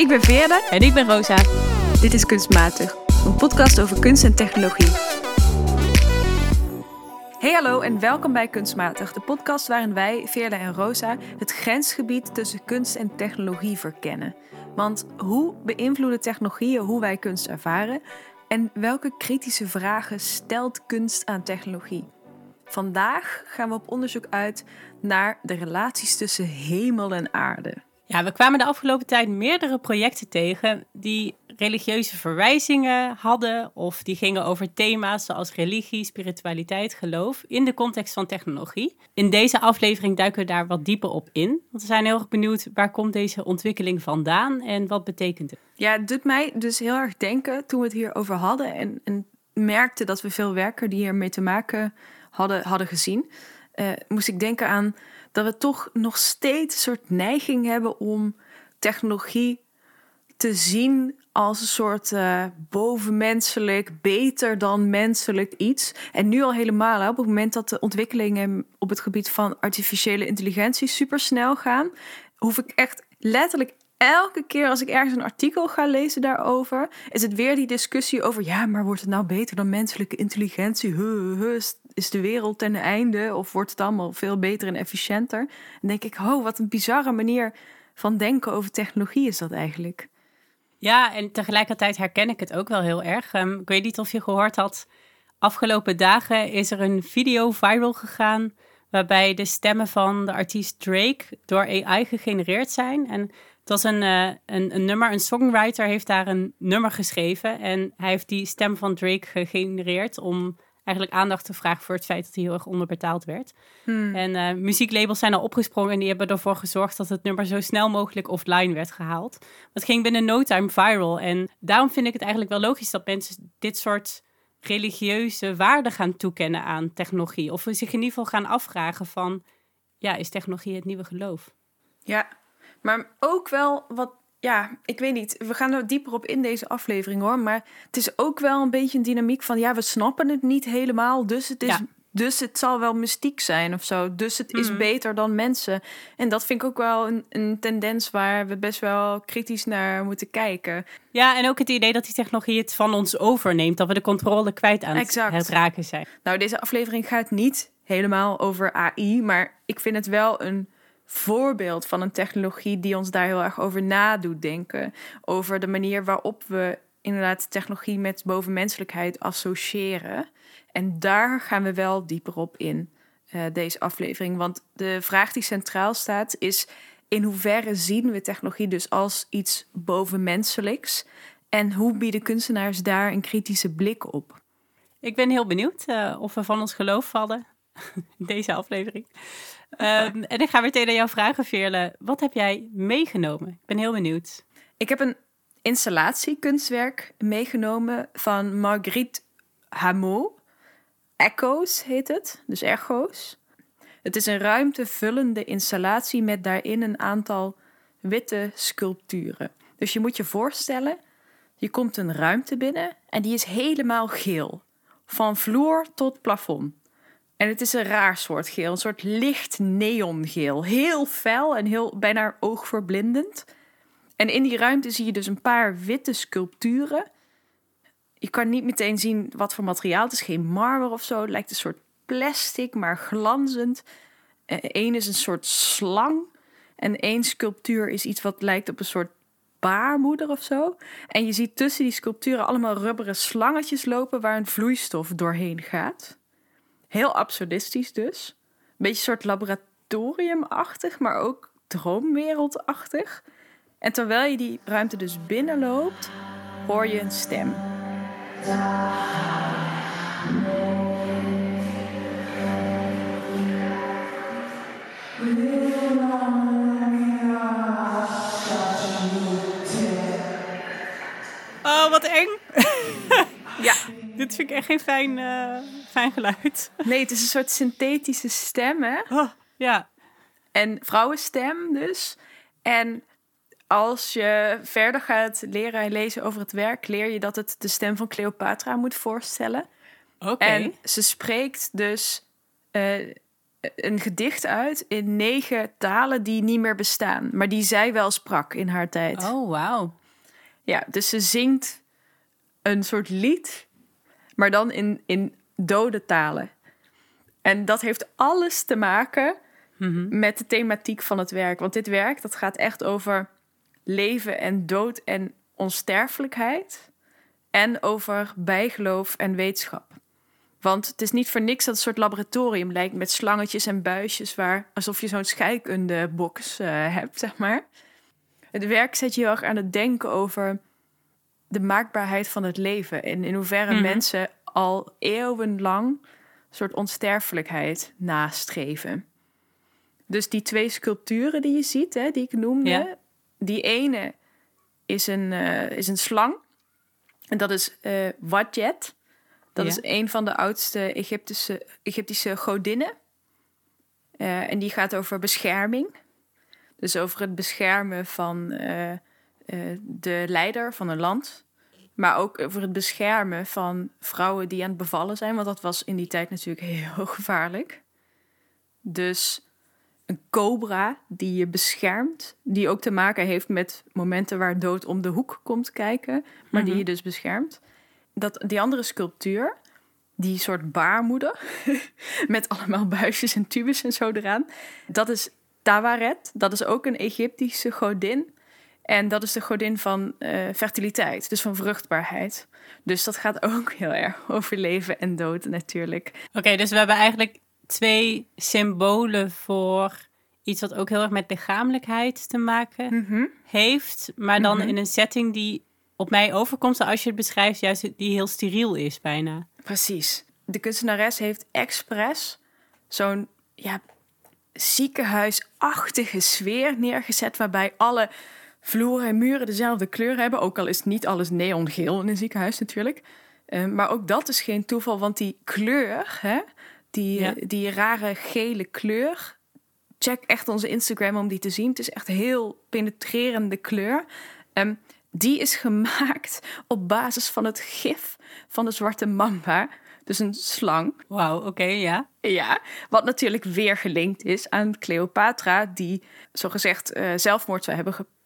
Ik ben Veerle. En ik ben Rosa. Dit is Kunstmatig, een podcast over kunst en technologie. Hey hallo en welkom bij Kunstmatig, de podcast waarin wij, Veerle en Rosa, het grensgebied tussen kunst en technologie verkennen. Want hoe beïnvloeden technologieën hoe wij kunst ervaren? En welke kritische vragen stelt kunst aan technologie? Vandaag gaan we op onderzoek uit naar de relaties tussen hemel en aarde. Ja, we kwamen de afgelopen tijd meerdere projecten tegen die religieuze verwijzingen hadden of die gingen over thema's zoals religie, spiritualiteit, geloof in de context van technologie. In deze aflevering duiken we daar wat dieper op in, want we zijn heel erg benieuwd waar komt deze ontwikkeling vandaan en wat betekent het? Ja, het doet mij dus heel erg denken toen we het hierover hadden en, en merkte dat we veel werken die hiermee te maken hadden, hadden gezien, uh, moest ik denken aan dat we toch nog steeds een soort neiging hebben om technologie te zien als een soort uh, bovenmenselijk, beter dan menselijk iets. En nu al helemaal, op het moment dat de ontwikkelingen op het gebied van artificiële intelligentie super snel gaan, hoef ik echt letterlijk elke keer als ik ergens een artikel ga lezen daarover, is het weer die discussie over: ja, maar wordt het nou beter dan menselijke intelligentie? Huh, is de wereld ten einde? Of wordt het allemaal veel beter en efficiënter? Dan denk ik: oh, wat een bizarre manier van denken over technologie is dat eigenlijk. Ja, en tegelijkertijd herken ik het ook wel heel erg. Um, ik weet niet of je gehoord had. Afgelopen dagen is er een video viral gegaan. waarbij de stemmen van de artiest Drake door AI gegenereerd zijn. En het was een, uh, een, een, nummer, een songwriter heeft daar een nummer geschreven. En hij heeft die stem van Drake gegenereerd om eigenlijk aandacht te vragen voor het feit dat hij heel erg onderbetaald werd. Hmm. En uh, muzieklabels zijn al opgesprongen en die hebben ervoor gezorgd dat het nummer zo snel mogelijk offline werd gehaald. Het ging binnen no time viral. En daarom vind ik het eigenlijk wel logisch dat mensen dit soort religieuze waarden gaan toekennen aan technologie. Of we zich in ieder geval gaan afvragen van, ja, is technologie het nieuwe geloof? Ja, maar ook wel wat, ja, ik weet niet. We gaan er dieper op in deze aflevering hoor. Maar het is ook wel een beetje een dynamiek van, ja, we snappen het niet helemaal. Dus het is. Dus het zal wel mystiek zijn of zo. Dus het is mhm. beter dan mensen. En dat vind ik ook wel een, een, tendens waar we best wel kritisch naar moeten kijken. Ja, en ook het idee dat die technologie het van ons overneemt. Dat we de controle kwijt aan het raken zijn. Nou, deze aflevering gaat niet helemaal over AI. Maar ik vind het wel een voorbeeld van een technologie die ons daar heel erg over nadoet denken. Over de manier waarop we inderdaad technologie met bovenmenselijkheid associëren. En daar gaan we wel dieper op in uh, deze aflevering. Want de vraag die centraal staat is: in hoeverre zien we technologie dus als iets bovenmenselijks? En hoe bieden kunstenaars daar een kritische blik op? Ik ben heel benieuwd uh, of we van ons geloof vallen in deze aflevering. Um, en ik ga meteen aan jou vragen, Veerle. Wat heb jij meegenomen? Ik ben heel benieuwd. Ik heb een installatiekunstwerk meegenomen van Marguerite Hameau. Echo's heet het, dus echo's. Het is een ruimtevullende installatie met daarin een aantal witte sculpturen. Dus je moet je voorstellen, je komt een ruimte binnen en die is helemaal geel. Van vloer tot plafond. En het is een raar soort geel, een soort licht neongeel. Heel fel en heel bijna oogverblindend. En in die ruimte zie je dus een paar witte sculpturen. Je kan niet meteen zien wat voor materiaal. Het is geen marmer of zo. Het lijkt een soort plastic, maar glanzend. Eén is een soort slang. En één sculptuur is iets wat lijkt op een soort baarmoeder of zo. En je ziet tussen die sculpturen allemaal rubberen slangetjes lopen waar een vloeistof doorheen gaat. Heel absurdistisch dus. Een beetje een soort laboratoriumachtig, maar ook droomwereldachtig. En terwijl je die ruimte dus binnenloopt, hoor je een stem. Oh, wat eng. ja. Dit vind ik echt geen fijn, uh, fijn geluid. Nee, het is een soort synthetische stem, hè? Oh, ja. En vrouwenstem dus. En als je verder gaat leren en lezen over het werk, leer je dat het de stem van Cleopatra moet voorstellen. Oké. En ze spreekt dus uh, een gedicht uit in negen talen die niet meer bestaan, maar die zij wel sprak in haar tijd. Oh, wauw. Ja, dus ze zingt een soort lied, maar dan in, in dode talen. En dat heeft alles te maken Mhm. met de thematiek van het werk. Want dit werk dat gaat echt over leven en dood en onsterfelijkheid. En over bijgeloof en wetenschap. Want het is niet voor niks dat het een soort laboratorium lijkt met slangetjes en buisjes, waar alsof je zo'n scheikundebox eh hebt, zeg maar. Het werk zet je heel erg aan het denken over de maakbaarheid van het leven. En in hoeverre Mhm. mensen al eeuwenlang een soort onsterfelijkheid nastreven. Dus die twee sculpturen die je ziet, hè, die ik noemde, Ja. die ene is een, eh, is een slang. En dat is eh Wadjet. Dat Ja. is een van de oudste Egyptische, Egyptische godinnen. Eh, en die gaat over bescherming. Dus over het beschermen van de leider van een land. Maar ook over het beschermen van vrouwen die aan het bevallen zijn. Want dat was in die tijd natuurlijk heel gevaarlijk. Dus een cobra die je beschermt. Die ook te maken heeft met momenten waar dood om de hoek komt kijken. Maar die Mhm. je dus beschermt. Dat, die andere sculptuur, die soort baarmoeder. met allemaal buisjes en tubes en zo eraan. Dat is Tawaret. Dat is ook een Egyptische godin. En dat is de godin van eh, fertiliteit, dus van vruchtbaarheid. Dus dat gaat ook heel erg over leven en dood natuurlijk. Oké, dus we hebben eigenlijk twee symbolen voor iets wat ook heel erg met lichamelijkheid te maken heeft. Maar dan Mhm. in een setting die op mij overkomt, als je het beschrijft, juist die heel steriel is bijna. Precies. De kunstenares heeft expres zo'n ja, ziekenhuisachtige sfeer neergezet... waarbij alle vloeren en muren dezelfde kleur hebben. Ook al is niet alles neongeel in een ziekenhuis natuurlijk. Eh, maar ook dat is geen toeval, want die kleur, hè, die, Ja. die rare gele kleur... Check echt onze Instagram om die te zien. Het is echt heel penetrerende kleur. Ehm, die is gemaakt op basis van het gif van de zwarte mamba. Dus een slang. Wauw, oké, ja. Ja, wat natuurlijk weer gelinkt is aan Cleopatra, die zogezegd eh zelfmoord zou hebben gepleegd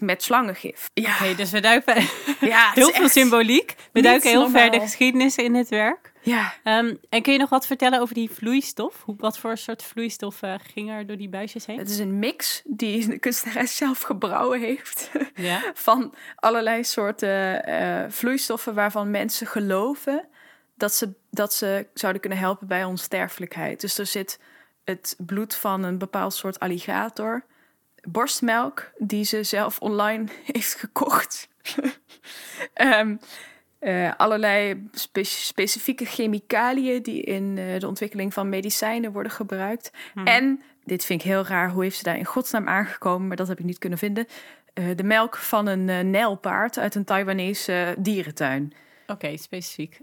met slangengif. Ja, dus we duiken ja het heel is veel echt- symboliek. We duiken heel ver de geschiedenis in het werk. Ja, Ehm, en kun je nog wat vertellen over die vloeistof? Hoe, wat voor soort vloeistof eh, ging er door die buisjes heen? het is een mix die de kunstenares zelf gebrouwen heeft. Ja. van allerlei soorten eh, vloeistoffen waarvan mensen geloven dat ze, dat ze zouden kunnen helpen bij onsterfelijkheid. Dus er zit het bloed van een bepaald soort alligator, borstmelk die ze zelf online heeft gekocht. Ehm, eh, allerlei spe- specifieke chemicaliën die in eh, de ontwikkeling van medicijnen worden gebruikt. En, dit vind ik heel raar, hoe heeft ze daar in godsnaam aangekomen, maar dat heb ik niet kunnen vinden. eh, de melk van een nijlpaard uit een Taiwanese dierentuin. Oké, specifiek.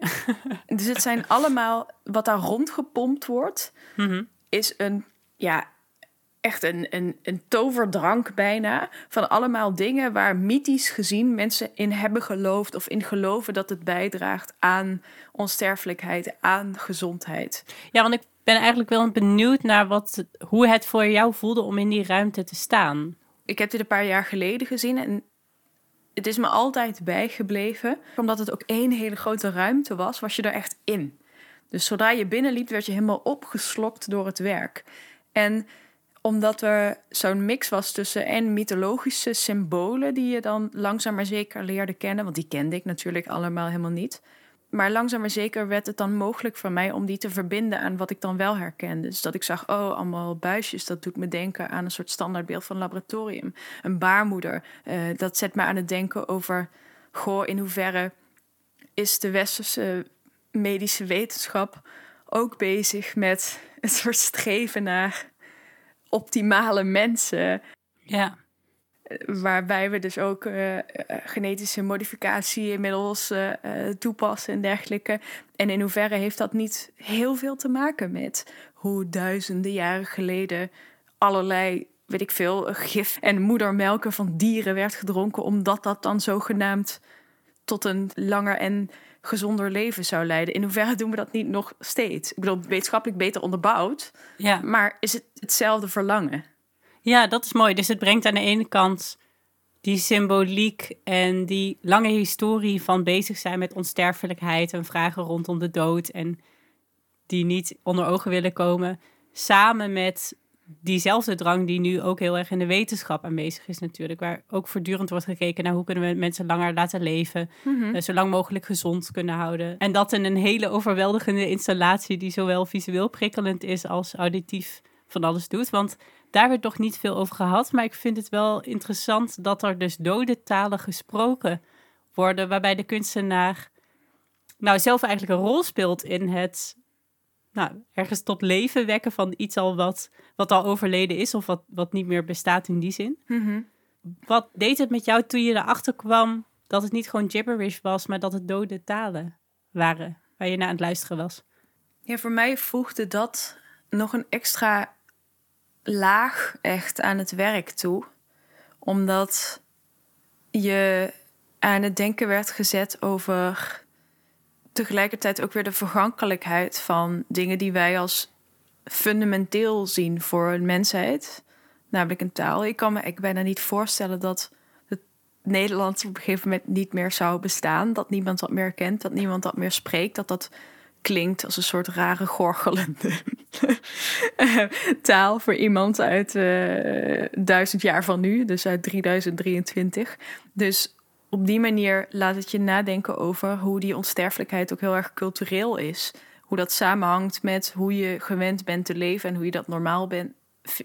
Dus het zijn allemaal, wat daar rondgepompt wordt, Mhm. is een, ja, echt een, een, een toverdrank bijna. Van allemaal dingen waar mythisch gezien mensen in hebben geloofd of in geloven dat het bijdraagt aan onsterfelijkheid, aan gezondheid. Ja, want ik ben eigenlijk wel benieuwd naar wat, hoe het voor jou voelde om in die ruimte te staan. Ik heb dit een paar jaar geleden gezien en het is me altijd bijgebleven. Omdat het ook één hele grote ruimte was, was je er echt in. Dus zodra je binnenliep, werd je helemaal opgeslokt door het werk. En omdat er zo'n mix was tussen en mythologische symbolen die je dan langzaam maar zeker leerde kennen, want die kende ik natuurlijk allemaal helemaal niet. Maar langzaam maar zeker werd het dan mogelijk voor mij om die te verbinden aan wat ik dan wel herkende. Dus dat ik zag, oh, allemaal buisjes, dat doet me denken aan een soort standaardbeeld van laboratorium. Een baarmoeder, eh, dat zet me aan het denken over, goh, in hoeverre is de westerse medische wetenschap ook bezig met een soort streven naar optimale mensen. Ja. Waarbij we dus ook eh, eh, genetische modificatie inmiddels eh, toepassen en dergelijke. En in hoeverre heeft dat niet heel veel te maken met hoe duizenden jaren geleden allerlei, weet ik veel, gif en moedermelken van dieren werd gedronken, omdat dat dan zogenaamd tot een langer en gezonder leven zou leiden. In hoeverre doen we dat niet nog steeds? Ik bedoel, wetenschappelijk beter onderbouwd, Ja. maar is het hetzelfde verlangen? ja, dat is mooi. Dus het brengt aan de ene kant die symboliek en die lange historie van bezig zijn met onsterfelijkheid en vragen rondom de dood en die niet onder ogen willen komen, samen met diezelfde drang die nu ook heel erg in de wetenschap aanwezig is natuurlijk, waar ook voortdurend wordt gekeken naar hoe kunnen we mensen langer laten leven, eh, zo lang mogelijk gezond kunnen houden. En dat in een hele overweldigende installatie die zowel visueel prikkelend is als auditief van alles doet. Want daar werd nog niet veel over gehad, maar ik vind het wel interessant dat er dus dode talen gesproken worden, waarbij de kunstenaar nou zelf eigenlijk een rol speelt in het nou, ergens tot leven wekken van iets al wat, wat al overleden is of wat, wat niet meer bestaat in die zin. Wat deed het met jou toen je erachter kwam dat het niet gewoon gibberish was, maar dat het dode talen waren waar je naar aan het luisteren was? Ja, voor mij voegde dat nog een extra laag echt aan het werk toe. Omdat je aan het denken werd gezet over tegelijkertijd ook weer de vergankelijkheid van dingen die wij als fundamenteel zien voor een mensheid. Namelijk een taal. Ik kan me ik bijna niet voorstellen dat het Nederlands op een gegeven moment niet meer zou bestaan. Dat niemand dat meer kent, dat niemand dat meer spreekt. Dat dat klinkt als een soort rare gorgelende eh, taal voor iemand uit eh, duizend jaar van nu, dus uit 3023. Dus op die manier laat het je nadenken over hoe die onsterfelijkheid ook heel erg cultureel is. Hoe dat samenhangt met hoe je gewend bent te leven en hoe je dat normaal bent,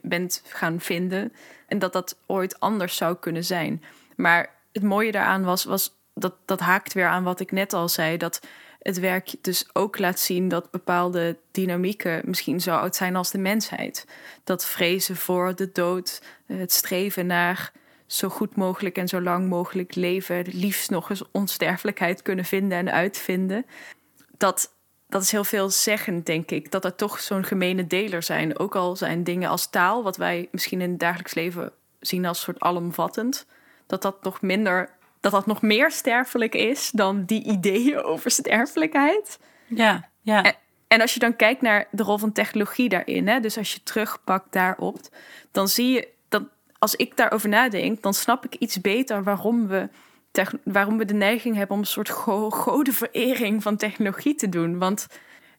bent gaan vinden. En dat dat ooit anders zou kunnen zijn. Maar het mooie daaraan was, was dat, dat haakt weer aan wat ik net al zei. Dat het werk dus ook laat zien dat bepaalde dynamieken misschien zo oud zijn als de mensheid. Dat vrezen voor de dood, het streven naar zo goed mogelijk en zo lang mogelijk leven, liefst nog eens onsterfelijkheid kunnen vinden en uitvinden. Dat, dat is heel veelzeggend, denk ik. Dat er toch zo'n gemene deler zijn. Ook al zijn dingen als taal, wat wij misschien in het dagelijks leven zien als soort alomvattend, dat dat nog minder dat dat nog meer sterfelijk is dan die ideeën over sterfelijkheid. Ja, ja. En, en als je dan kijkt naar de rol van technologie daarin, hè, dus als je terugpakt daarop, dan zie je als ik daarover nadenk, dan snap ik iets beter waarom we, waarom we de neiging hebben om een soort go godenverering van technologie te doen. Want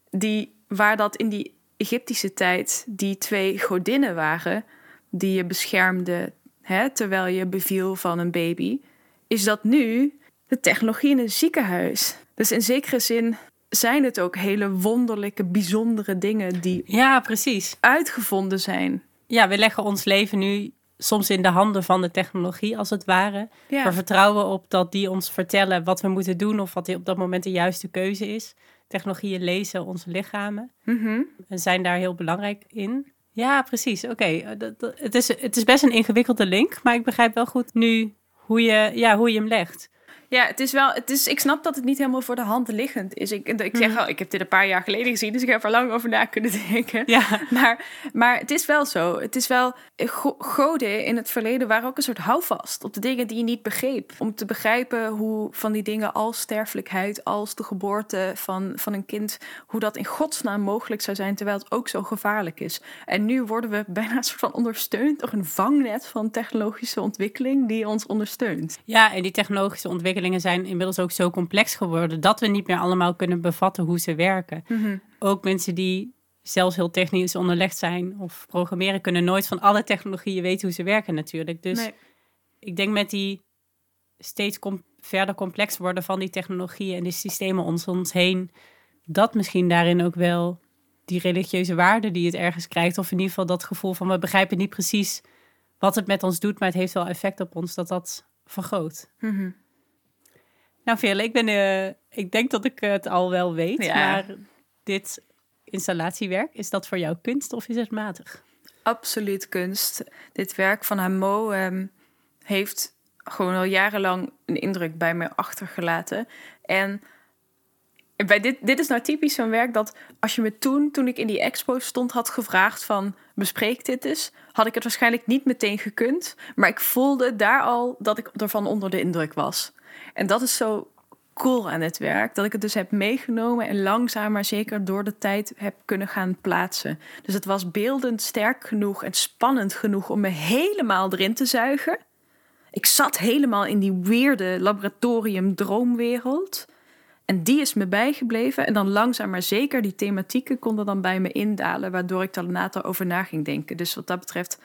die, waar dat in die Egyptische tijd die twee godinnen waren, die je beschermde hè, terwijl je beviel van een baby is dat nu de technologie in een ziekenhuis. Dus in zekere zin zijn het ook hele wonderlijke, bijzondere dingen die ja, precies. uitgevonden zijn. Ja, we leggen ons leven nu soms in de handen van de technologie, als het ware. Ja. We vertrouwen op dat die ons vertellen wat we moeten doen of wat op dat moment de juiste keuze is. Technologieën lezen onze lichamen Mhm. en zijn daar heel belangrijk in. Ja, precies. Oké, dat- het, is, het is best een ingewikkelde link, maar ik begrijp wel goed nu hoe je, ja, hoe je hem legt. Ja, het is wel. Het is, ik snap dat het niet helemaal voor de hand liggend is. Ik, ik zeg al, ik heb dit een paar jaar geleden gezien, dus ik heb er lang over na kunnen denken. Ja, Maar, maar het is wel zo. Het is wel. go- Goden in het verleden waren ook een soort houvast op de dingen die je niet begreep. Om te begrijpen hoe van die dingen als sterfelijkheid, als de geboorte van, van een kind, hoe dat in godsnaam mogelijk zou zijn, terwijl het ook zo gevaarlijk is. En nu worden we bijna een soort van ondersteund door een vangnet van technologische ontwikkeling die ons ondersteunt. ja, en die technologische ontwikkelingen zijn inmiddels ook zo complex geworden dat we niet meer allemaal kunnen bevatten hoe ze werken. Ook mensen die zelfs heel technisch onderlegd zijn of programmeren kunnen nooit van alle technologieën weten hoe ze werken natuurlijk. Dus Nee. ik denk met die steeds com- verder complex worden van die technologieën en de systemen om ons heen, dat misschien daarin ook wel die religieuze waarde die het ergens krijgt, of in ieder geval dat gevoel van we begrijpen niet precies wat het met ons doet, maar het heeft wel effect op ons, dat dat vergroot. Mhm. Nou, Veerle, ik ben, eh, ik denk dat ik het al wel weet, Ja. maar dit installatiewerk, is dat voor jou kunst of is het matig? absoluut kunst. Dit werk van Hamo ehm, heeft gewoon al jarenlang een indruk bij me achtergelaten. En bij dit, dit is nou typisch zo'n werk dat als je me toen, toen ik in die expo stond, had gevraagd van bespreek dit eens, had ik het waarschijnlijk niet meteen gekund. Maar ik voelde daar al dat ik ervan onder de indruk was. En dat is zo cool aan het werk. Dat ik het dus heb meegenomen en langzaam maar zeker door de tijd heb kunnen gaan plaatsen. Dus het was beeldend sterk genoeg en spannend genoeg om me helemaal erin te zuigen. Ik zat helemaal in die weirde laboratorium droomwereld. En die is me bijgebleven. En dan langzaam maar zeker die thematieken konden dan bij me indalen, waardoor ik er later over na ging denken. Dus wat dat betreft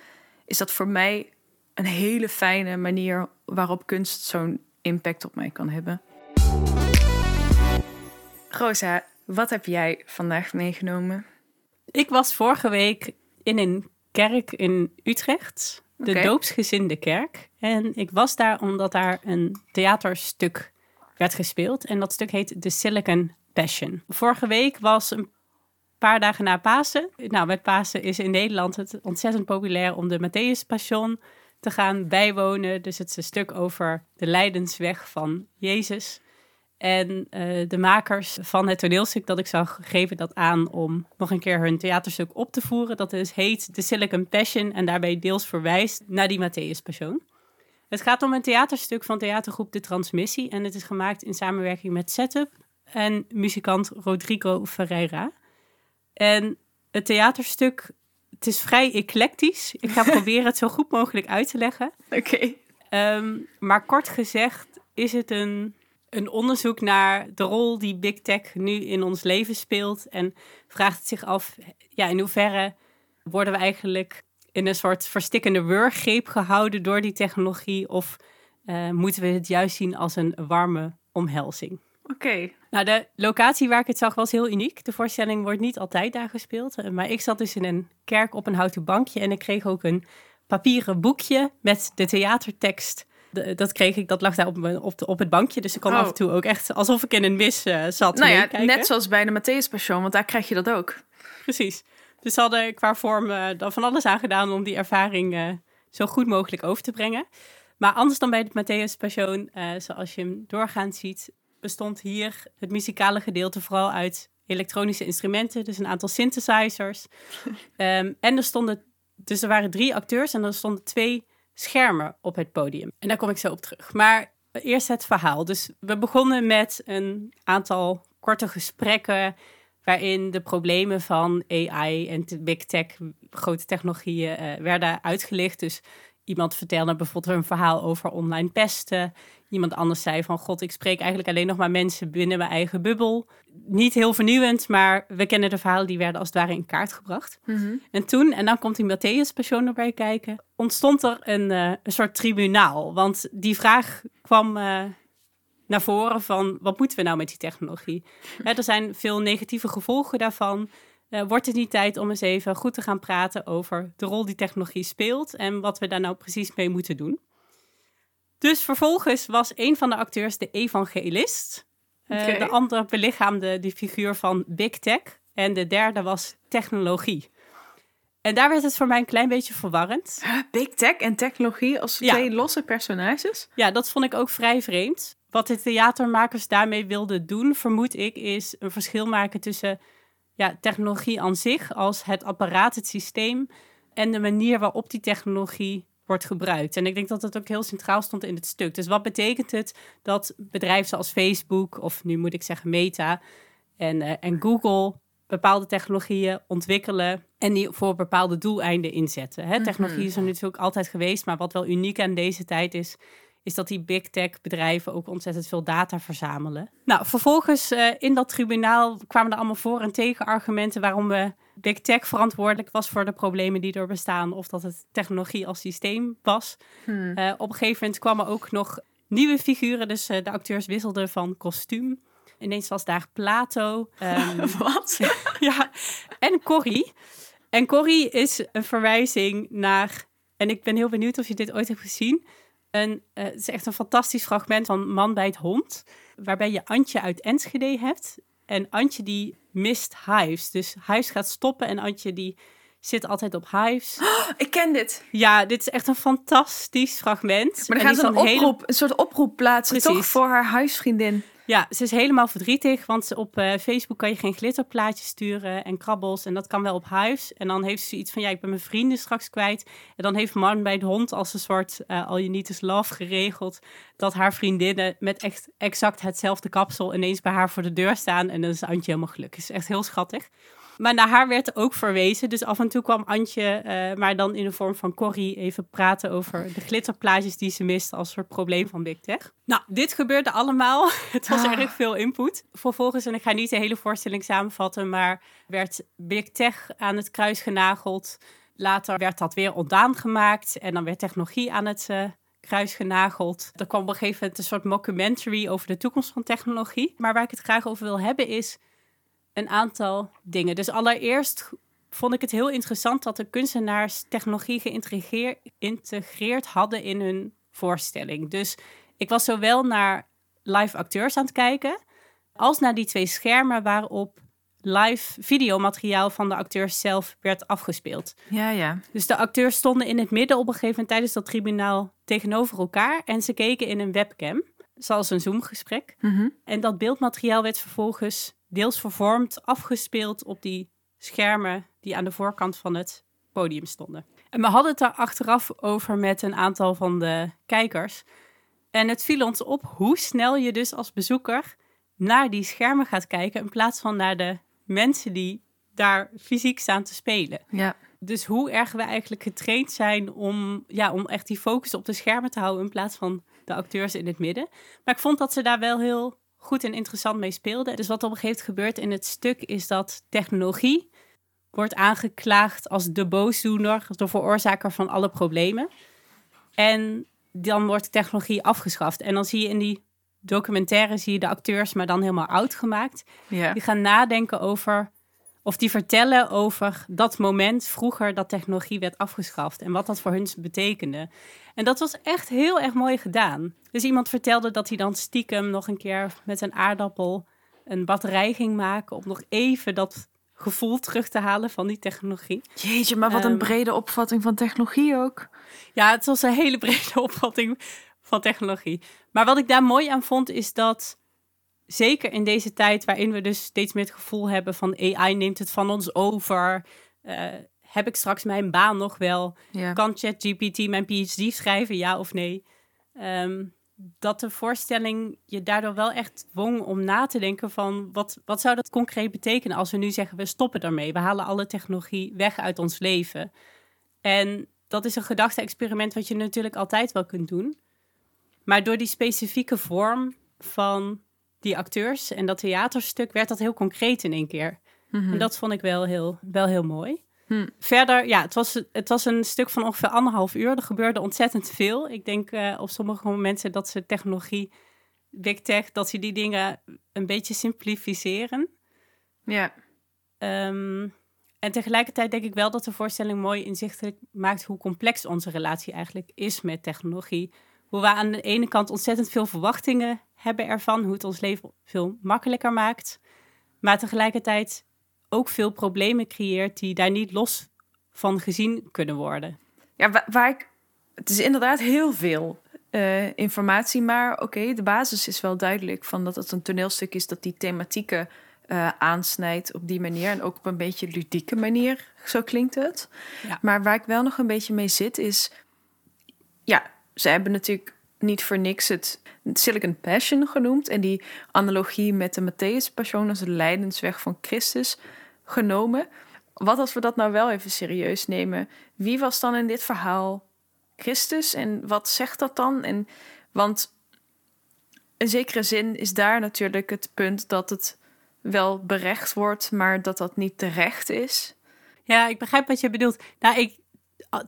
is dat voor mij een hele fijne manier waarop kunst zo'n impact op mij kan hebben. Rosa, wat heb jij vandaag meegenomen? Ik was vorige week in een kerk in Utrecht, de doopsgezinde kerk. En ik was daar omdat daar een theaterstuk werd gespeeld. En dat stuk heet The Silicon Passion. Vorige week was een paar dagen na Pasen. Nou, met Pasen is in Nederland het ontzettend populair om de Matthäus Passion te gaan bijwonen. Dus het is een stuk over de lijdensweg van Jezus. En eh, de makers van het toneelstuk dat ik zag, geven dat aan om nog een keer hun theaterstuk op te voeren. Dat is, heet The Silicon Passion en daarbij deels verwijst naar die Matthäus Passion. Het gaat om een theaterstuk van theatergroep De Transmissie. En het is gemaakt in samenwerking met Setup en muzikant Rodrigo Ferreira. En het theaterstuk, het is vrij eclectisch. Ik ga proberen het zo goed mogelijk uit te leggen. Oké. Ehm, maar kort gezegd is het een, een onderzoek naar de rol die Big Tech nu in ons leven speelt. En vraagt het zich af, ja, in hoeverre worden we eigenlijk in een soort verstikkende wurggreep gehouden door die technologie? Of eh, moeten we het juist zien als een warme omhelzing? Oké. Nou, de locatie waar ik het zag was heel uniek. De voorstelling wordt niet altijd daar gespeeld. eh, Maar ik zat dus in een kerk op een houten bankje en ik kreeg ook een papieren boekje met de theatertekst. De- dat kreeg ik, dat lag daar op, mijn- op, de, op het bankje. Dus ik kon Oh. af en toe ook echt alsof ik in een mis eh, zat. Nou ja, net zoals bij de Matthäus Passion, want daar krijg je dat ook. Precies. Dus ze hadden qua vorm eh, dan van alles aan gedaan om die ervaring zo goed mogelijk over te brengen. Maar anders dan bij de Matthäus Passion, zoals je hem doorgaans ziet, bestond hier het muzikale gedeelte vooral uit elektronische instrumenten, dus een aantal synthesizers. Ehm, en er stonden, dus er waren drie acteurs en er stonden twee schermen op het podium. En daar kom ik zo op terug. Maar eerst het verhaal. Dus we begonnen met een aantal korte gesprekken waarin de problemen van AI en big tech, grote technologieën, eh, werden uitgelicht. Dus iemand vertelde bijvoorbeeld een verhaal over online pesten. Iemand anders zei van, god, ik spreek eigenlijk alleen nog maar mensen binnen mijn eigen bubbel. Niet heel vernieuwend, maar we kennen de verhalen die werden als het ware in kaart gebracht. En toen, en dan komt die Matthäus persoon erbij kijken, ontstond er een, eh, een soort tribunaal. Want die vraag kwam eh, naar voren van, wat moeten we nou met die technologie? Er zijn veel negatieve gevolgen daarvan. Eh, wordt het niet tijd om eens even goed te gaan praten over de rol die technologie speelt en wat we daar nou precies mee moeten doen? Dus vervolgens was een van de acteurs de evangelist. Eh. De andere belichaamde die figuur van Big Tech. En de derde was technologie. En daar werd het voor mij een klein beetje verwarrend. Big tech en technologie als Ja. twee losse personages? Ja, dat vond ik ook vrij vreemd. Wat de theatermakers daarmee wilden doen, vermoed ik, is een verschil maken tussen ja, technologie aan zich als het apparaat, het systeem en de manier waarop die technologie wordt gebruikt. En ik denk dat dat ook heel centraal stond in het stuk. Dus wat betekent het dat bedrijven zoals Facebook, of nu moet ik zeggen Meta en, eh, en Google bepaalde technologieën ontwikkelen en die voor bepaalde doeleinden inzetten. Hè? Technologie is er natuurlijk altijd geweest, maar wat wel uniek aan deze tijd is, is dat die big tech bedrijven ook ontzettend veel data verzamelen. Nou, vervolgens eh, in dat tribunaal kwamen er allemaal voor- en tegenargumenten waarom we big tech verantwoordelijk was voor de problemen die er bestaan, of dat het technologie als systeem was. Eh, op een gegeven moment kwamen ook nog nieuwe figuren, dus eh, de acteurs wisselden van kostuum. Ineens was daar Plato. ehm, Wat? ja, en Corrie. En Corrie is een verwijzing naar, en ik ben heel benieuwd of je dit ooit hebt gezien. Eh, het is echt een fantastisch fragment van Man bij het Hond, waarbij je Antje uit Enschede hebt. En Antje die mist hives. Dus hives gaat stoppen en Antje die zit altijd op hives. Ik ken dit. Ja, dit is echt een fantastisch fragment. Maar dan gaan ze een oproep, een soort oproep plaatsen, Precies. toch? Voor haar huisvriendin. Ja, ze is helemaal verdrietig, want op uh, Facebook kan je geen glitterplaatjes sturen en krabbels. En dat kan wel op huis. En dan heeft ze iets van, ja, ik ben mijn vrienden straks kwijt. En dan heeft man bij de hond als een soort uh, all you need is love geregeld. Dat haar vriendinnen met echt exact hetzelfde kapsel ineens bij haar voor de deur staan. En dan is Antje helemaal gelukkig. is echt heel schattig. Maar naar haar werd ook verwezen. Dus af en toe kwam Antje, uh, maar dan in de vorm van Corrie, even praten over de glitterplaatjes die ze mist als soort probleem van Big Tech. Nou, dit gebeurde allemaal. Het was ah. erg veel input. Vervolgens, en ik ga niet de hele voorstelling samenvatten, maar werd Big Tech aan het kruis genageld. Later werd dat weer ontdaan gemaakt en dan werd technologie aan het uh, kruis genageld. Er kwam op een gegeven moment een soort mockumentary over de toekomst van technologie. Maar waar ik het graag over wil hebben is een aantal dingen. Dus allereerst vond ik het heel interessant dat de kunstenaars technologie geïntegreerd hadden in hun voorstelling. Dus ik was zowel naar live acteurs aan het kijken, als naar die twee schermen waarop live videomateriaal van de acteurs zelf werd afgespeeld. Ja, ja. Dus de acteurs stonden in het midden op een gegeven moment tijdens dat tribunaal tegenover elkaar en ze keken in een webcam, zoals een Zoom-gesprek. Mhm. En dat beeldmateriaal werd vervolgens deels vervormd, afgespeeld op die schermen die aan de voorkant van het podium stonden. En we hadden het daar achteraf over met een aantal van de kijkers. En het viel ons op hoe snel je dus als bezoeker naar die schermen gaat kijken in plaats van naar de mensen die daar fysiek staan te spelen. Ja. Dus hoe erg we eigenlijk getraind zijn om, ja, om echt die focus op de schermen te houden in plaats van de acteurs in het midden. Maar ik vond dat ze daar wel heel goed en interessant mee speelde. Dus wat op een gegeven moment gebeurt in het stuk is dat technologie wordt aangeklaagd als de boosdoener, de veroorzaker van alle problemen. En dan wordt technologie afgeschaft. En dan zie je in die documentaire zie je de acteurs, maar dan helemaal oud gemaakt. Ja. Die gaan nadenken over of die vertellen over dat moment vroeger dat technologie werd afgeschaft en wat dat voor hun betekende. En dat was echt heel erg mooi gedaan. Dus iemand vertelde dat hij dan stiekem nog een keer met een aardappel een batterij ging maken om nog even dat gevoel terug te halen van die technologie. Jeetje, maar wat een ehm, brede opvatting van technologie ook. Ja, het was een hele brede opvatting van technologie. Maar wat ik daar mooi aan vond is dat zeker in deze tijd waarin we dus steeds meer het gevoel hebben van AI neemt het van ons over. Uh, heb ik straks mijn baan nog wel? Ja. Kan ChatGPT mijn PhD schrijven, ja of nee? Ehm, dat de voorstelling je daardoor wel echt dwong om na te denken van wat, wat zou dat concreet betekenen als we nu zeggen we stoppen daarmee, we halen alle technologie weg uit ons leven. En dat is een gedachte-experiment wat je natuurlijk altijd wel kunt doen. Maar door die specifieke vorm van die acteurs en dat theaterstuk werd dat heel concreet in één keer. Mhm. En dat vond ik wel heel, wel heel mooi. Hm. Verder, ja, het was, het was een stuk van ongeveer anderhalf uur. Er gebeurde ontzettend veel. Ik denk uh, op sommige momenten dat ze technologie, big tech, dat ze die dingen een beetje simplificeren. Ja. Um, en tegelijkertijd denk ik wel dat de voorstelling mooi inzichtelijk maakt hoe complex onze relatie eigenlijk is met technologie. Hoe we aan de ene kant ontzettend veel verwachtingen hebben ervan, hoe het ons leven veel makkelijker maakt. Maar tegelijkertijd ook veel problemen creëert die daar niet los van gezien kunnen worden. Ja, waar, ik. Het is inderdaad heel veel uh, informatie, maar oké, de basis is wel duidelijk van dat het een toneelstuk is dat die thematieken uh, aansnijdt op die manier en ook op een beetje ludieke manier, zo klinkt het. Ja. Maar waar ik wel nog een beetje mee zit is, ja, ze hebben natuurlijk niet voor niks het Silicon Passion genoemd. En die analogie met de Matthäus Passion als de lijdensweg van Christus genomen. Wat als we dat nou wel even serieus nemen? Wie was dan in dit verhaal Christus en wat zegt dat dan? En, want in zekere zin is daar natuurlijk het punt dat het wel berecht wordt, maar dat dat niet terecht is. Ja, ik begrijp wat je bedoelt. Nou, ik,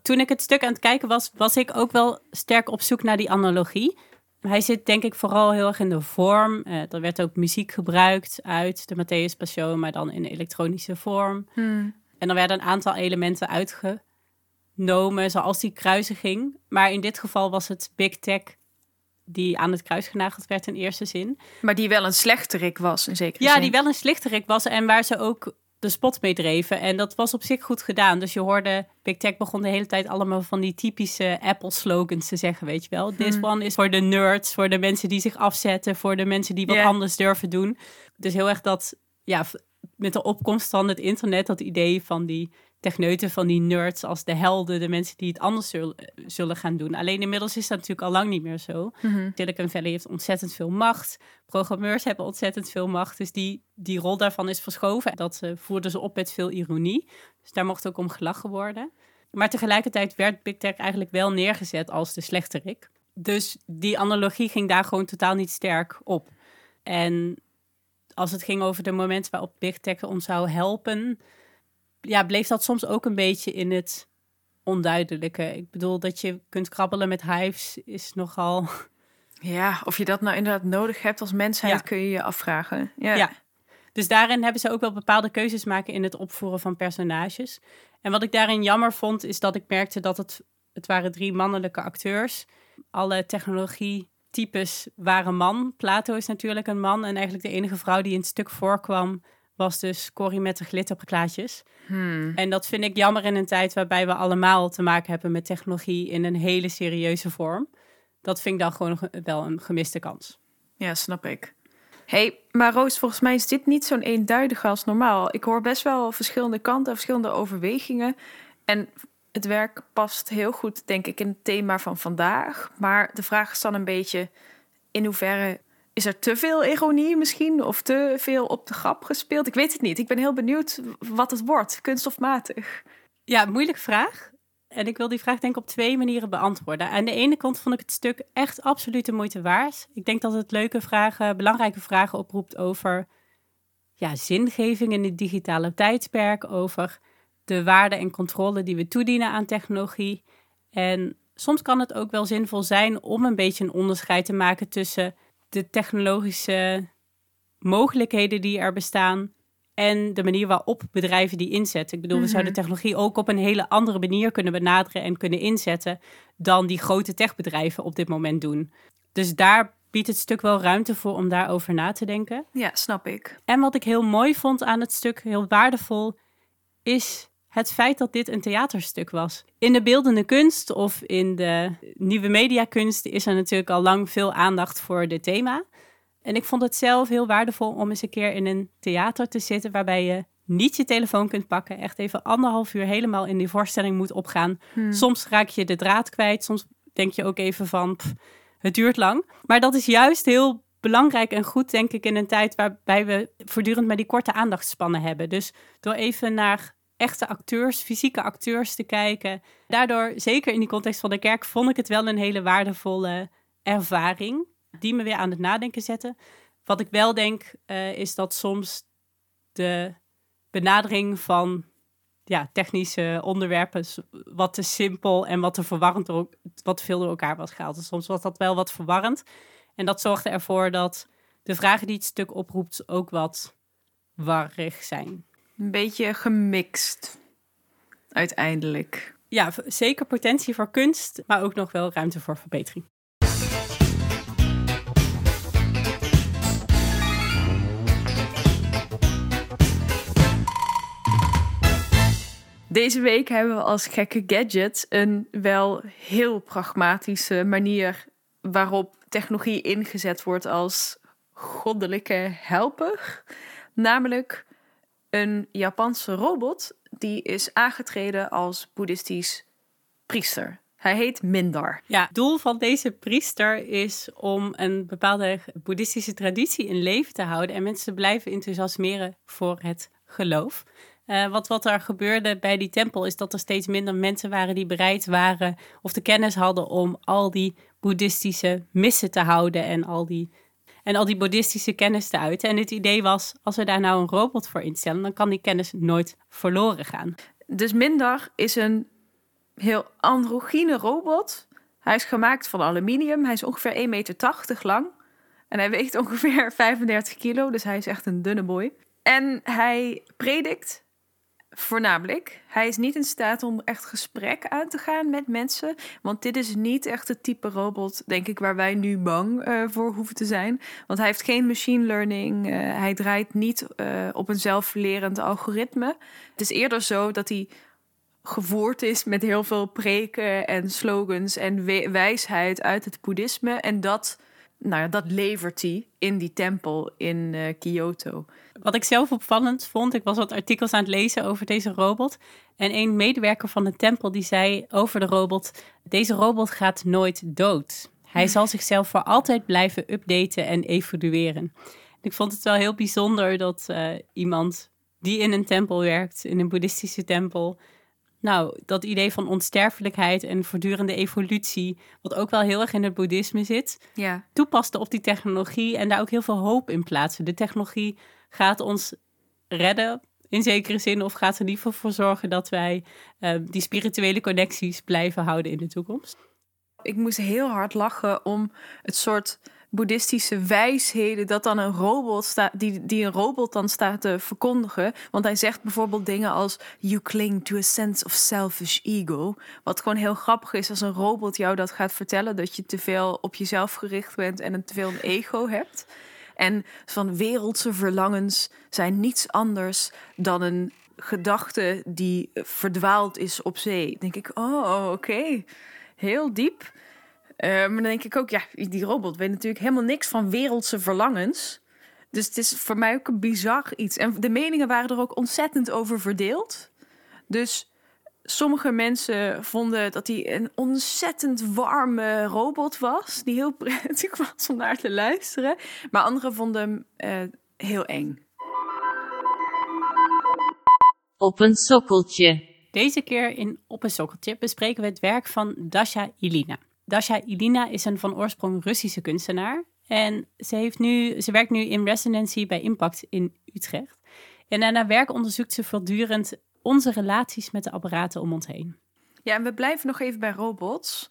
toen ik het stuk aan het kijken was, was ik ook wel sterk op zoek naar die analogie. Hij zit denk ik vooral heel erg in de vorm. Uh, er werd ook muziek gebruikt uit de Matthäus Passion, maar dan in elektronische vorm. Hmm. En er werden een aantal elementen uitgenomen, zoals die kruisiging. Maar in dit geval was het Big Tech die aan het kruis genageld werd in eerste zin. Maar die wel een slechterik was, in zekere ja, zin. die wel een slechterik was en waar ze ook de spot meedreven. En dat was op zich goed gedaan. Dus je hoorde, Big Tech begon de hele tijd allemaal van die typische Apple-slogans te zeggen, weet je wel. This one is voor de nerds, voor de mensen die zich afzetten, voor de mensen die wat anders durven doen. Dus heel erg dat, ja, met de opkomst van het internet, dat idee van die techneuten, van die nerds als de helden, de mensen die het anders zullen, zullen gaan doen. Alleen inmiddels is dat natuurlijk al lang niet meer zo. Silicon Valley heeft ontzettend veel macht. Programmeurs hebben ontzettend veel macht. Dus die, die rol daarvan is verschoven. Dat eh, voerden ze op met veel ironie. Dus daar mocht ook om gelachen worden. Maar tegelijkertijd werd Big Tech eigenlijk wel neergezet als de slechterik. Dus die analogie ging daar gewoon totaal niet sterk op. En als het ging over de momenten waarop Big Tech ons zou helpen, ja, bleef dat soms ook een beetje in het onduidelijke. Ik bedoel, dat je kunt krabbelen met hives is nogal Ja, of je dat nou inderdaad nodig hebt als mensheid, Ja. kun je je afvragen. Ja. Ja. Dus daarin hebben ze ook wel bepaalde keuzes maken in het opvoeren van personages. En wat ik daarin jammer vond, is dat ik merkte dat het, het waren drie mannelijke acteurs. Alle technologietypes waren man. Plato is natuurlijk een man. En eigenlijk de enige vrouw die in het stuk voorkwam, was dus Corrie met de glitterplaatjes. Hmm. En dat vind ik jammer in een tijd waarbij we allemaal te maken hebben met technologie in een hele serieuze vorm. Dat vind ik dan gewoon ge- wel een gemiste kans. Ja, snap ik. hey, maar Roos, volgens mij is dit niet zo'n eenduidige als normaal. Ik hoor best wel verschillende kanten, verschillende overwegingen. En het werk past heel goed, denk ik, in het thema van vandaag. Maar de vraag is dan een beetje, in hoeverre is er te veel ironie misschien? Of te veel op de grap gespeeld? Ik weet het niet. Ik ben heel benieuwd wat het wordt, kunststofmatig. Ja, moeilijke vraag. En ik wil die vraag denk ik op twee manieren beantwoorden. Aan de ene kant vond ik het stuk echt absoluut de moeite waard. Ik denk dat het leuke vragen, belangrijke vragen oproept over ja, zingeving in het digitale tijdperk, over de waarde en controle die we toedienen aan technologie. En soms kan het ook wel zinvol zijn om een beetje een onderscheid te maken tussen de technologische mogelijkheden die er bestaan en de manier waarop bedrijven die inzetten. Ik bedoel, we zouden technologie ook op een hele andere manier kunnen benaderen en kunnen inzetten dan die grote techbedrijven op dit moment doen. Dus daar biedt het stuk wel ruimte voor om daarover na te denken. Ja, snap ik. En wat ik heel mooi vond aan het stuk, heel waardevol, is het feit dat dit een theaterstuk was. In de beeldende kunst of in de nieuwe mediakunst is er natuurlijk al lang veel aandacht voor dit thema. En ik vond het zelf heel waardevol om eens een keer in een theater te zitten waarbij je niet je telefoon kunt pakken, echt even anderhalf uur helemaal in die voorstelling moet opgaan. Soms raak je de draad kwijt, soms denk je ook even van pff, het duurt lang. Maar dat is juist heel belangrijk en goed, denk ik, in een tijd waarbij we voortdurend maar die korte aandachtspannen hebben. Dus door even naar echte acteurs, fysieke acteurs te kijken. Daardoor, zeker in die context van de kerk, vond ik het wel een hele waardevolle ervaring. Die me weer aan het nadenken zette. Wat ik wel denk, eh, is dat soms de benadering van ja, technische onderwerpen wat te simpel en wat te verwarrend door, wat veel door elkaar was gehaald. Dus soms was dat wel wat verwarrend. En dat zorgde ervoor dat de vragen die het stuk oproept ook wat warrig zijn. Een beetje gemixt, uiteindelijk. Ja, zeker potentie voor kunst, maar ook nog wel ruimte voor verbetering. Deze week hebben we als gekke gadget een wel heel pragmatische manier waarop technologie ingezet wordt als goddelijke helper. Namelijk een Japanse robot die is aangetreden als boeddhistisch priester. Hij heet Mindar. Ja, het doel van deze priester is om een bepaalde boeddhistische traditie in leven te houden en mensen blijven enthousiasmeren voor het geloof. Eh, wat, wat er gebeurde bij die tempel is dat er steeds minder mensen waren die bereid waren of de kennis hadden om al die boeddhistische missen te houden en al die, en al die boeddhistische kennis te uiten. En het idee was, als we daar nou een robot voor instellen, dan kan die kennis nooit verloren gaan. Dus Mindar is een heel androgyne robot. Hij is gemaakt van aluminium. Hij is ongeveer 1,80 meter lang. En hij weegt ongeveer 35 kilo, dus hij is echt een dunne boy. En hij predikt Voornamelijk, hij is niet in staat om echt gesprek aan te gaan met mensen. Want dit is niet echt het type robot, denk ik, waar wij nu bang uh, voor hoeven te zijn. Want hij heeft geen machine learning. Uh, hij draait niet uh, op een zelflerend algoritme. Het is eerder zo dat hij gevoerd is met heel veel preken en slogans en wijsheid uit het boeddhisme. En dat, nou ja, dat levert hij in die tempel in Kyoto. Wat ik zelf opvallend vond, ik was wat artikels aan het lezen over deze robot. En een medewerker van de tempel die zei over de robot: Deze robot gaat nooit dood. Hij zal zichzelf voor altijd blijven updaten en evolueren. Ik vond het wel heel bijzonder dat uh, iemand die in een tempel werkt, in een boeddhistische tempel, nou, dat idee van onsterfelijkheid en voortdurende evolutie, wat ook wel heel erg in het boeddhisme zit, ja. toepaste op die technologie en daar ook heel veel hoop in plaatsen. De technologie gaat ons redden in zekere zin, of gaat er geval voor zorgen dat wij uh, die spirituele connecties blijven houden in de toekomst? Ik moest heel hard lachen om het soort boeddhistische wijsheden dat dan een robot staat, die, die een robot dan staat te verkondigen. Want hij zegt bijvoorbeeld dingen als you cling to a sense of selfish ego. Wat gewoon heel grappig is als een robot jou dat gaat vertellen dat je te veel op jezelf gericht bent en een te veel een ego hebt. En van wereldse verlangens zijn niets anders dan een gedachte die verdwaald is op zee. denk ik, oh, oké. Heel diep. Uh, maar dan denk ik ook, ja, die robot weet natuurlijk helemaal niks van wereldse verlangens. Dus het is voor mij ook een bizar iets. En de meningen waren er ook ontzettend over verdeeld. Dus sommige mensen vonden dat hij een ontzettend warme robot was. Die heel prettig was om naar te luisteren. Maar anderen vonden hem uh, heel eng. Op een sokkeltje. Deze keer in Op een sokkeltje bespreken we het werk van Dasha Ilina. Dasha Ilina is een van oorsprong Russische kunstenaar. En ze, heeft nu, ze werkt nu in residency bij Impact in Utrecht. En naar werk onderzoekt ze voortdurend onze relaties met de apparaten om ons heen. Ja, en we blijven nog even bij robots.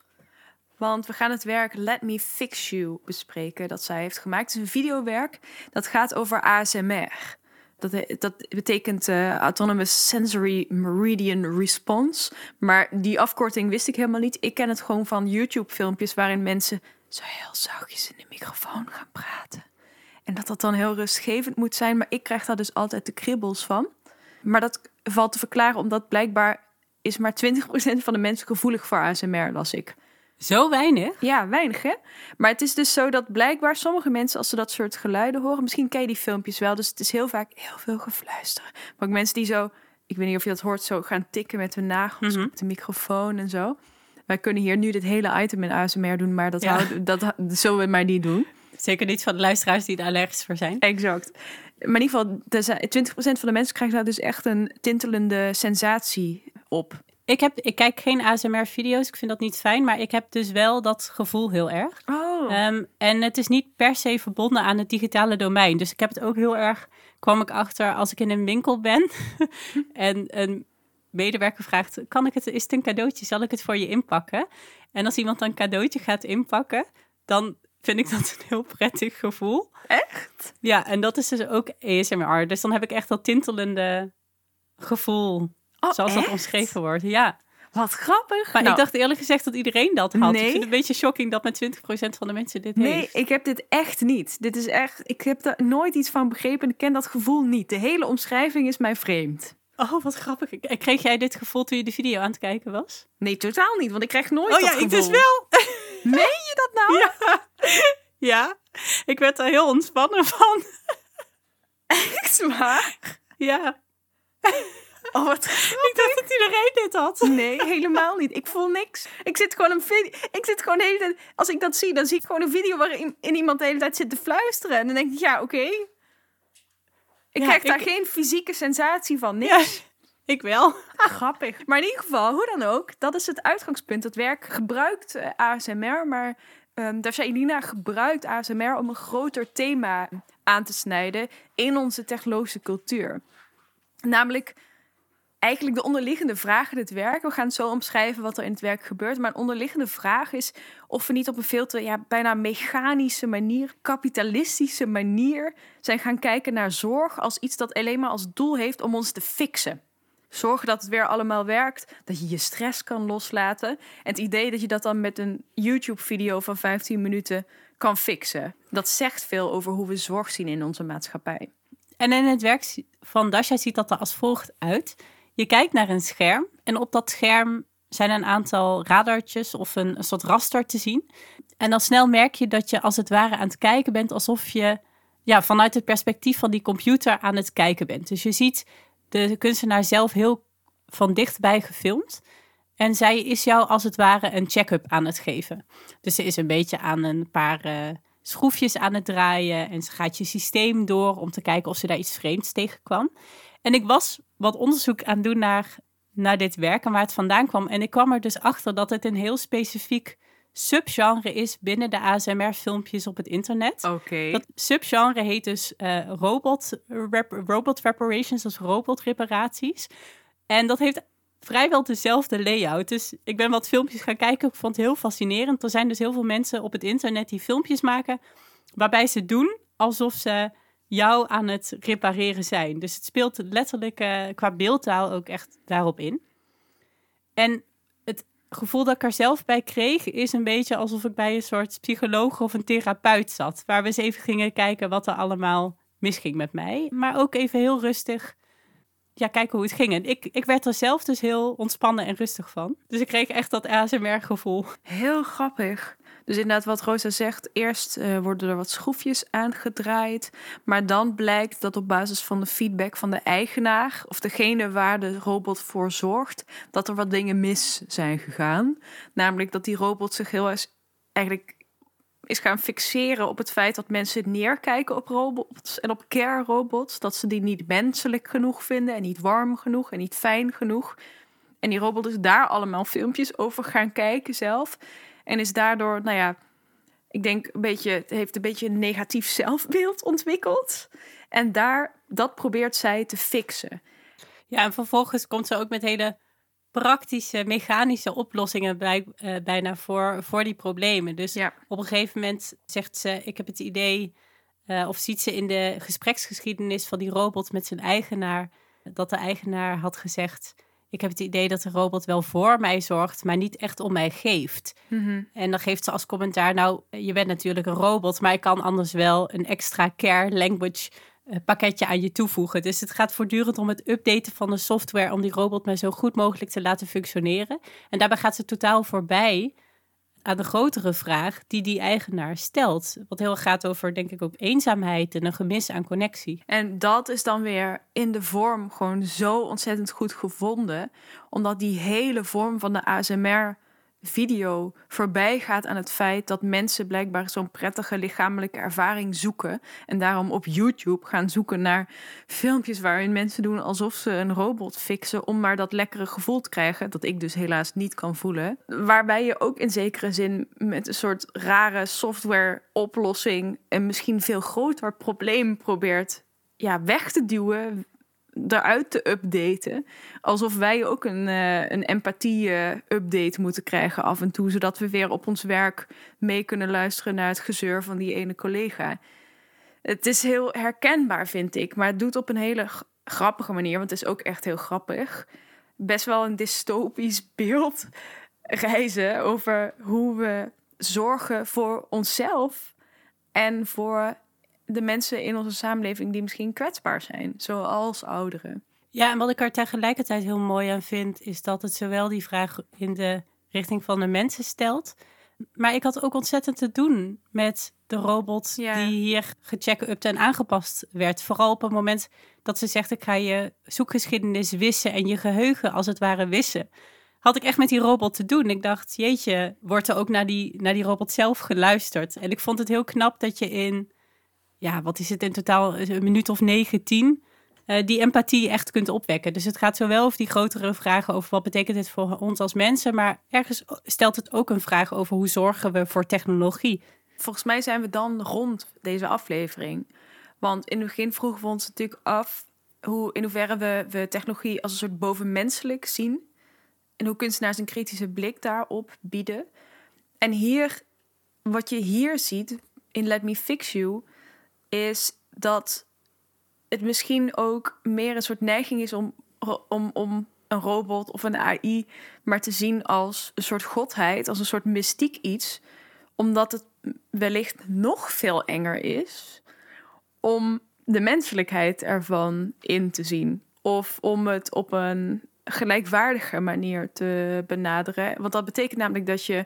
Want we gaan het werk Let Me Fix You bespreken dat zij heeft gemaakt. Het is een videowerk dat gaat over ASMR. Dat, dat betekent uh, Autonomous Sensory Meridian Response. Maar die afkorting wist ik helemaal niet. Ik ken het gewoon van YouTube-filmpjes waarin mensen zo heel zachtjes in de microfoon gaan praten. En dat dat dan heel rustgevend moet zijn. Maar ik krijg daar dus altijd de kribbels van. Maar dat valt te verklaren omdat blijkbaar is maar 20% van de mensen gevoelig voor ASMR, las ik. Zo weinig? Ja, weinig hè. Maar het is dus zo dat blijkbaar sommige mensen, als ze dat soort geluiden horen, misschien ken je die filmpjes wel, dus het is heel vaak heel veel gefluisteren. Maar ook mensen die zo, ik weet niet of je dat hoort, zo gaan tikken met hun nagels mm op de microfoon en zo. Wij kunnen hier nu dit hele item in ASMR doen, maar dat, houden, dat, zullen we maar niet doen. Zeker niet van de luisteraars die er allergisch voor zijn. Exact. Maar in ieder geval, 20% van de mensen krijgt daar dus echt een tintelende sensatie op. Ik, heb, ik kijk geen ASMR-video's, ik vind dat niet fijn, maar ik heb dus wel dat gevoel heel erg. Oh. Um, en het is niet per se verbonden aan het digitale domein. Dus ik heb het ook heel erg, kwam ik achter als ik in een winkel ben en een medewerker vraagt, kan ik het, is het een cadeautje, zal ik het voor je inpakken? En als iemand een cadeautje gaat inpakken, dan vind ik dat een heel prettig gevoel. Echt? Ja, en dat is dus ook ASMR. Dus dan heb ik echt dat tintelende gevoel Oh, zoals dat omschreven wordt. Ja. Wat grappig. Maar ik nou. dacht eerlijk gezegd dat iedereen dat had. Nee. Ik vind het een beetje shocking dat met 20% van de mensen dit nee, heeft. Nee, ik heb dit echt niet. Dit is echt, ik heb er nooit iets van begrepen. Ik ken dat gevoel niet. De hele omschrijving is mij vreemd. Oh, wat grappig. Kreeg jij dit gevoel toen je de video aan het kijken was? Nee, totaal niet. Want ik krijg nooit oh, ja, gevoel. ik dus wel. Meen je dat nou? Ja. ja. Ik werd er heel ontspannen van. Echt waar? Ja. Oh, wat Ik dacht dat iedereen dit had. Nee, helemaal niet. Ik voel niks. Ik zit gewoon een video. Ik zit gewoon de hele tijd. Als ik dat zie, dan zie ik gewoon een video waarin in iemand de hele tijd zit te fluisteren. En dan denk ik, ja, oké. Ik krijg daar geen fysieke sensatie van. Niks. ik wel. grappig. Maar in ieder geval, hoe dan ook, dat is het uitgangspunt. Het werk gebruikt uh, eh, ASMR, maar um, ehm, Dasha gebruikt ASMR om een groter thema aan te snijden in onze technologische cultuur. Namelijk eigenlijk de onderliggende vraag in het werk. We gaan zo omschrijven wat er in het werk gebeurt. Maar een onderliggende vraag is of we niet op een veel te ja, bijna mechanische manier, kapitalistische manier zijn gaan kijken naar zorg als iets dat alleen maar als doel heeft om ons te fixen. Zorgen dat het weer allemaal werkt. Dat je je stress kan loslaten. En het idee dat je dat dan met een YouTube-video van 15 minuten kan fixen. Dat zegt veel over hoe we zorg zien in onze maatschappij. En in het werk van Dasha ziet dat er als volgt uit. Je kijkt naar een scherm en op dat scherm zijn een aantal radartjes of een, soort raster te zien. En dan snel merk je dat je als het ware aan het kijken bent alsof je ja, vanuit het perspectief van die computer aan het kijken bent. Dus je ziet de kunstenaar zelf heel van dichtbij gefilmd. En zij is jou als het ware een check-up aan het geven. Dus ze is een beetje aan een paar uh, schroefjes aan het draaien. En ze gaat je systeem door om te kijken of ze daar iets vreemds tegenkwam. En ik was wat onderzoek aan doen naar, naar dit werk en waar het vandaan kwam. En ik kwam er dus achter dat het een heel specifiek subgenre is binnen de ASMR-filmpjes op het internet. Oké. Dat subgenre heet dus uh, robot, rep, robot reparations, dus robotreparaties. En dat heeft vrijwel dezelfde layout. Dus ik ben wat filmpjes gaan kijken. Ik vond het heel fascinerend. Er zijn dus heel veel mensen op het internet die filmpjes maken waarbij ze doen alsof ze jou aan het repareren zijn. Dus het speelt letterlijk uh, qua beeldtaal ook echt daarop in. En het gevoel dat ik er zelf bij kreeg is een beetje alsof ik bij een soort psycholoog of een therapeut zat. Waar we eens even gingen kijken wat er allemaal misging met mij. Maar ook even heel rustig ja, kijken hoe het ging. En ik, ik werd er zelf dus heel ontspannen en rustig van. Dus ik kreeg echt dat ASMR-gevoel. Heel grappig. Dus inderdaad, wat Rosa zegt, eerst uh, worden er wat schroefjes aangedraaid. Maar dan blijkt dat op basis van de feedback van de eigenaar, of degene waar de robot voor zorgt, dat er wat dingen mis zijn gegaan. Namelijk dat die robot zich heel erg eigenlijk is gaan fixeren op het feit dat mensen neerkijken op robots en op care robots. Dat ze die niet menselijk genoeg vinden en niet warm genoeg en niet fijn genoeg. En die robot is daar allemaal filmpjes over gaan kijken zelf. En is daardoor, nou ja, ik denk een beetje, heeft een beetje een negatief zelfbeeld ontwikkeld. En daar, dat probeert zij te fixen. Ja, en vervolgens komt ze ook met hele praktische, mechanische oplossingen bij, uh, bijna voor, voor die problemen. Dus ja. op een gegeven moment zegt ze: Ik heb het idee, uh, of ziet ze in de gespreksgeschiedenis van die robot met zijn eigenaar, dat de eigenaar had gezegd: Ik heb het idee dat de robot wel voor mij zorgt, maar niet echt om mij geeft. Mm -hmm. En dan geeft ze als commentaar: Nou, je bent natuurlijk een robot, maar ik kan anders wel een extra care language pakketje aan je toevoegen. Dus het gaat voortdurend om het updaten van de software om die robot maar zo goed mogelijk te laten functioneren. En daarbij gaat ze totaal voorbij aan de grotere vraag die die eigenaar stelt. Wat heel gaat over, denk ik, ook eenzaamheid en een gemis aan connectie. En dat is dan weer in de vorm gewoon zo ontzettend goed gevonden. Omdat die hele vorm van de ASMR video voorbij gaat aan het feit dat mensen blijkbaar zo'n prettige lichamelijke ervaring zoeken. En daarom op YouTube gaan zoeken naar filmpjes waarin mensen doen alsof ze een robot fixen. om maar dat lekkere gevoel te krijgen. Dat ik dus helaas niet kan voelen. Waarbij je ook in zekere zin met een soort rare software-oplossing. een misschien veel groter probleem probeert ja, weg te duwen eruit te updaten. Alsof wij ook een, uh, een empathie-update moeten krijgen af en toe. Zodat we weer op ons werk mee kunnen luisteren naar het gezeur van die ene collega. Het is heel herkenbaar, vind ik. Maar het doet op een hele grappige manier. Want het is ook echt heel grappig. Best wel een dystopisch beeld reizen over hoe we zorgen voor onszelf en voor de mensen in onze samenleving die misschien kwetsbaar zijn, zoals ouderen. Ja, en wat ik er tegelijkertijd heel mooi aan vind, is dat het zowel die vraag in de richting van de mensen stelt, maar ik had ook ontzettend te doen met de robot Ja. die hier gecheckt en aangepast werd. Vooral op het moment dat ze zegt, ik ga je zoekgeschiedenis wissen en je geheugen als het ware wissen. Had ik echt met die robot te doen. Ik dacht, jeetje, wordt er ook naar die, naar die robot zelf geluisterd. En ik vond het heel knap dat je in, ja, wat is het in totaal, een minuut of negen, tien, eh, die empathie echt kunt opwekken. Dus het gaat zowel over die grotere vragen over wat betekent dit voor ons als mensen, maar ergens stelt het ook een vraag over hoe zorgen we voor technologie. Volgens mij zijn we dan rond deze aflevering. Want in het begin vroegen we ons natuurlijk af hoe, in hoeverre we, we technologie als een soort bovenmenselijk zien. En hoe kunstenaars een kritische blik daarop bieden. En hier, wat je hier ziet in Let Me Fix You, is dat het misschien ook meer een soort neiging is om om, om een robot of een AI maar te zien als een soort godheid, als een soort mystiek iets, omdat het wellicht nog veel enger is om de menselijkheid ervan in te zien. Of om het op een gelijkwaardige manier te benaderen. Want dat betekent namelijk dat je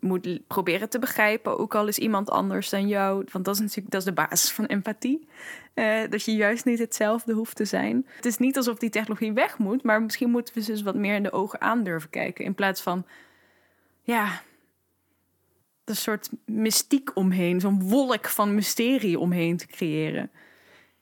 moet proberen te begrijpen, ook al is iemand anders dan jou. Want dat is natuurlijk dat is de basis van empathie. Eh, dat je juist niet hetzelfde hoeft te zijn. Het is niet alsof die technologie weg moet, maar misschien moeten we ze wat meer in de ogen aan durven kijken. In plaats van, ja, een soort mystiek omheen, zo'n wolk van mysterie omheen te creëren.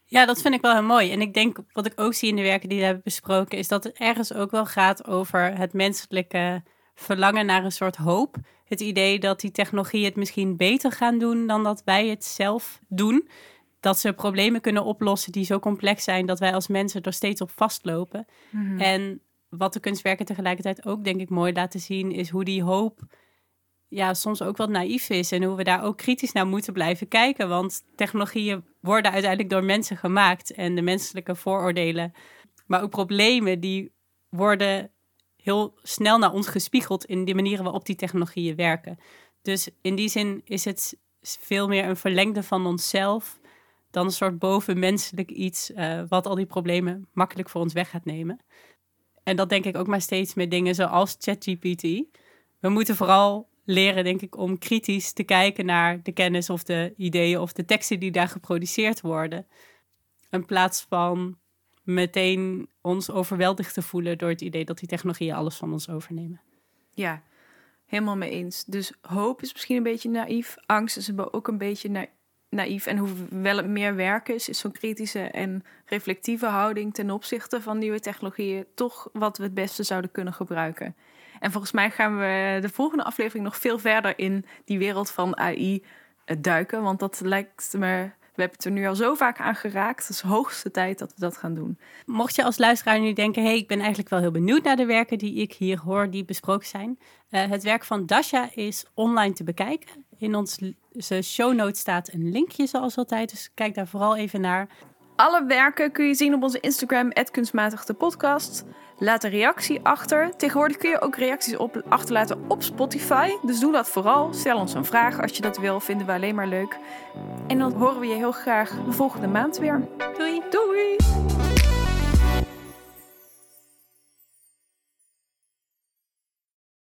Ja, dat vind ik wel heel mooi. En ik denk, wat ik ook zie in de werken die we hebben besproken, is dat het ergens ook wel gaat over het menselijke verlangen naar een soort hoop. Het idee dat die technologie het misschien beter gaan doen dan dat wij het zelf doen. Dat ze problemen kunnen oplossen die zo complex zijn dat wij als mensen er steeds op vastlopen. En wat de kunstwerken tegelijkertijd ook, denk ik, mooi laten zien, is hoe die hoop ja, soms ook wat naïef is. En hoe we daar ook kritisch naar moeten blijven kijken. Want technologieën worden uiteindelijk door mensen gemaakt. En de menselijke vooroordelen, maar ook problemen, die worden heel snel naar ons gespiegeld in de manieren waarop die technologieën werken. Dus in die zin is het veel meer een verlengde van onszelf dan een soort bovenmenselijk iets eh, wat al die problemen makkelijk voor ons weg gaat nemen. En dat denk ik ook maar steeds met dingen zoals ChatGPT. We moeten vooral leren, denk ik, om kritisch te kijken naar de kennis of de ideeën of de teksten die daar geproduceerd worden. In plaats van meteen ons overweldigd te voelen door het idee dat die technologieën alles van ons overnemen. Ja, helemaal mee eens. Dus hoop is misschien een beetje naïef. Angst is ook een beetje na naïef. En hoewel het meer werk is, is zo'n kritische en reflectieve houding ten opzichte van nieuwe technologieën toch wat we het beste zouden kunnen gebruiken. En volgens mij gaan we de volgende aflevering nog veel verder in die wereld van AI duiken. Want dat lijkt me. We hebben het er nu al zo vaak aan geraakt. Het is hoogste tijd dat we dat gaan doen. Mocht je als luisteraar nu denken, hey, ik ben eigenlijk wel heel benieuwd naar de werken die ik hier hoor, die besproken zijn. Uh, het werk van Dasha is online te bekijken. In onze show notes staat een linkje zoals altijd, dus kijk daar vooral even naar. Alle werken kun je zien op onze Instagram, kunstmatig de podcast. Laat een reactie achter. Tegenwoordig kun je ook reacties op, achterlaten op Spotify. Dus doe dat vooral. Stel ons een vraag als je dat wil. Vinden we alleen maar leuk. En dan horen we je heel graag de volgende maand weer. Doei! Doei!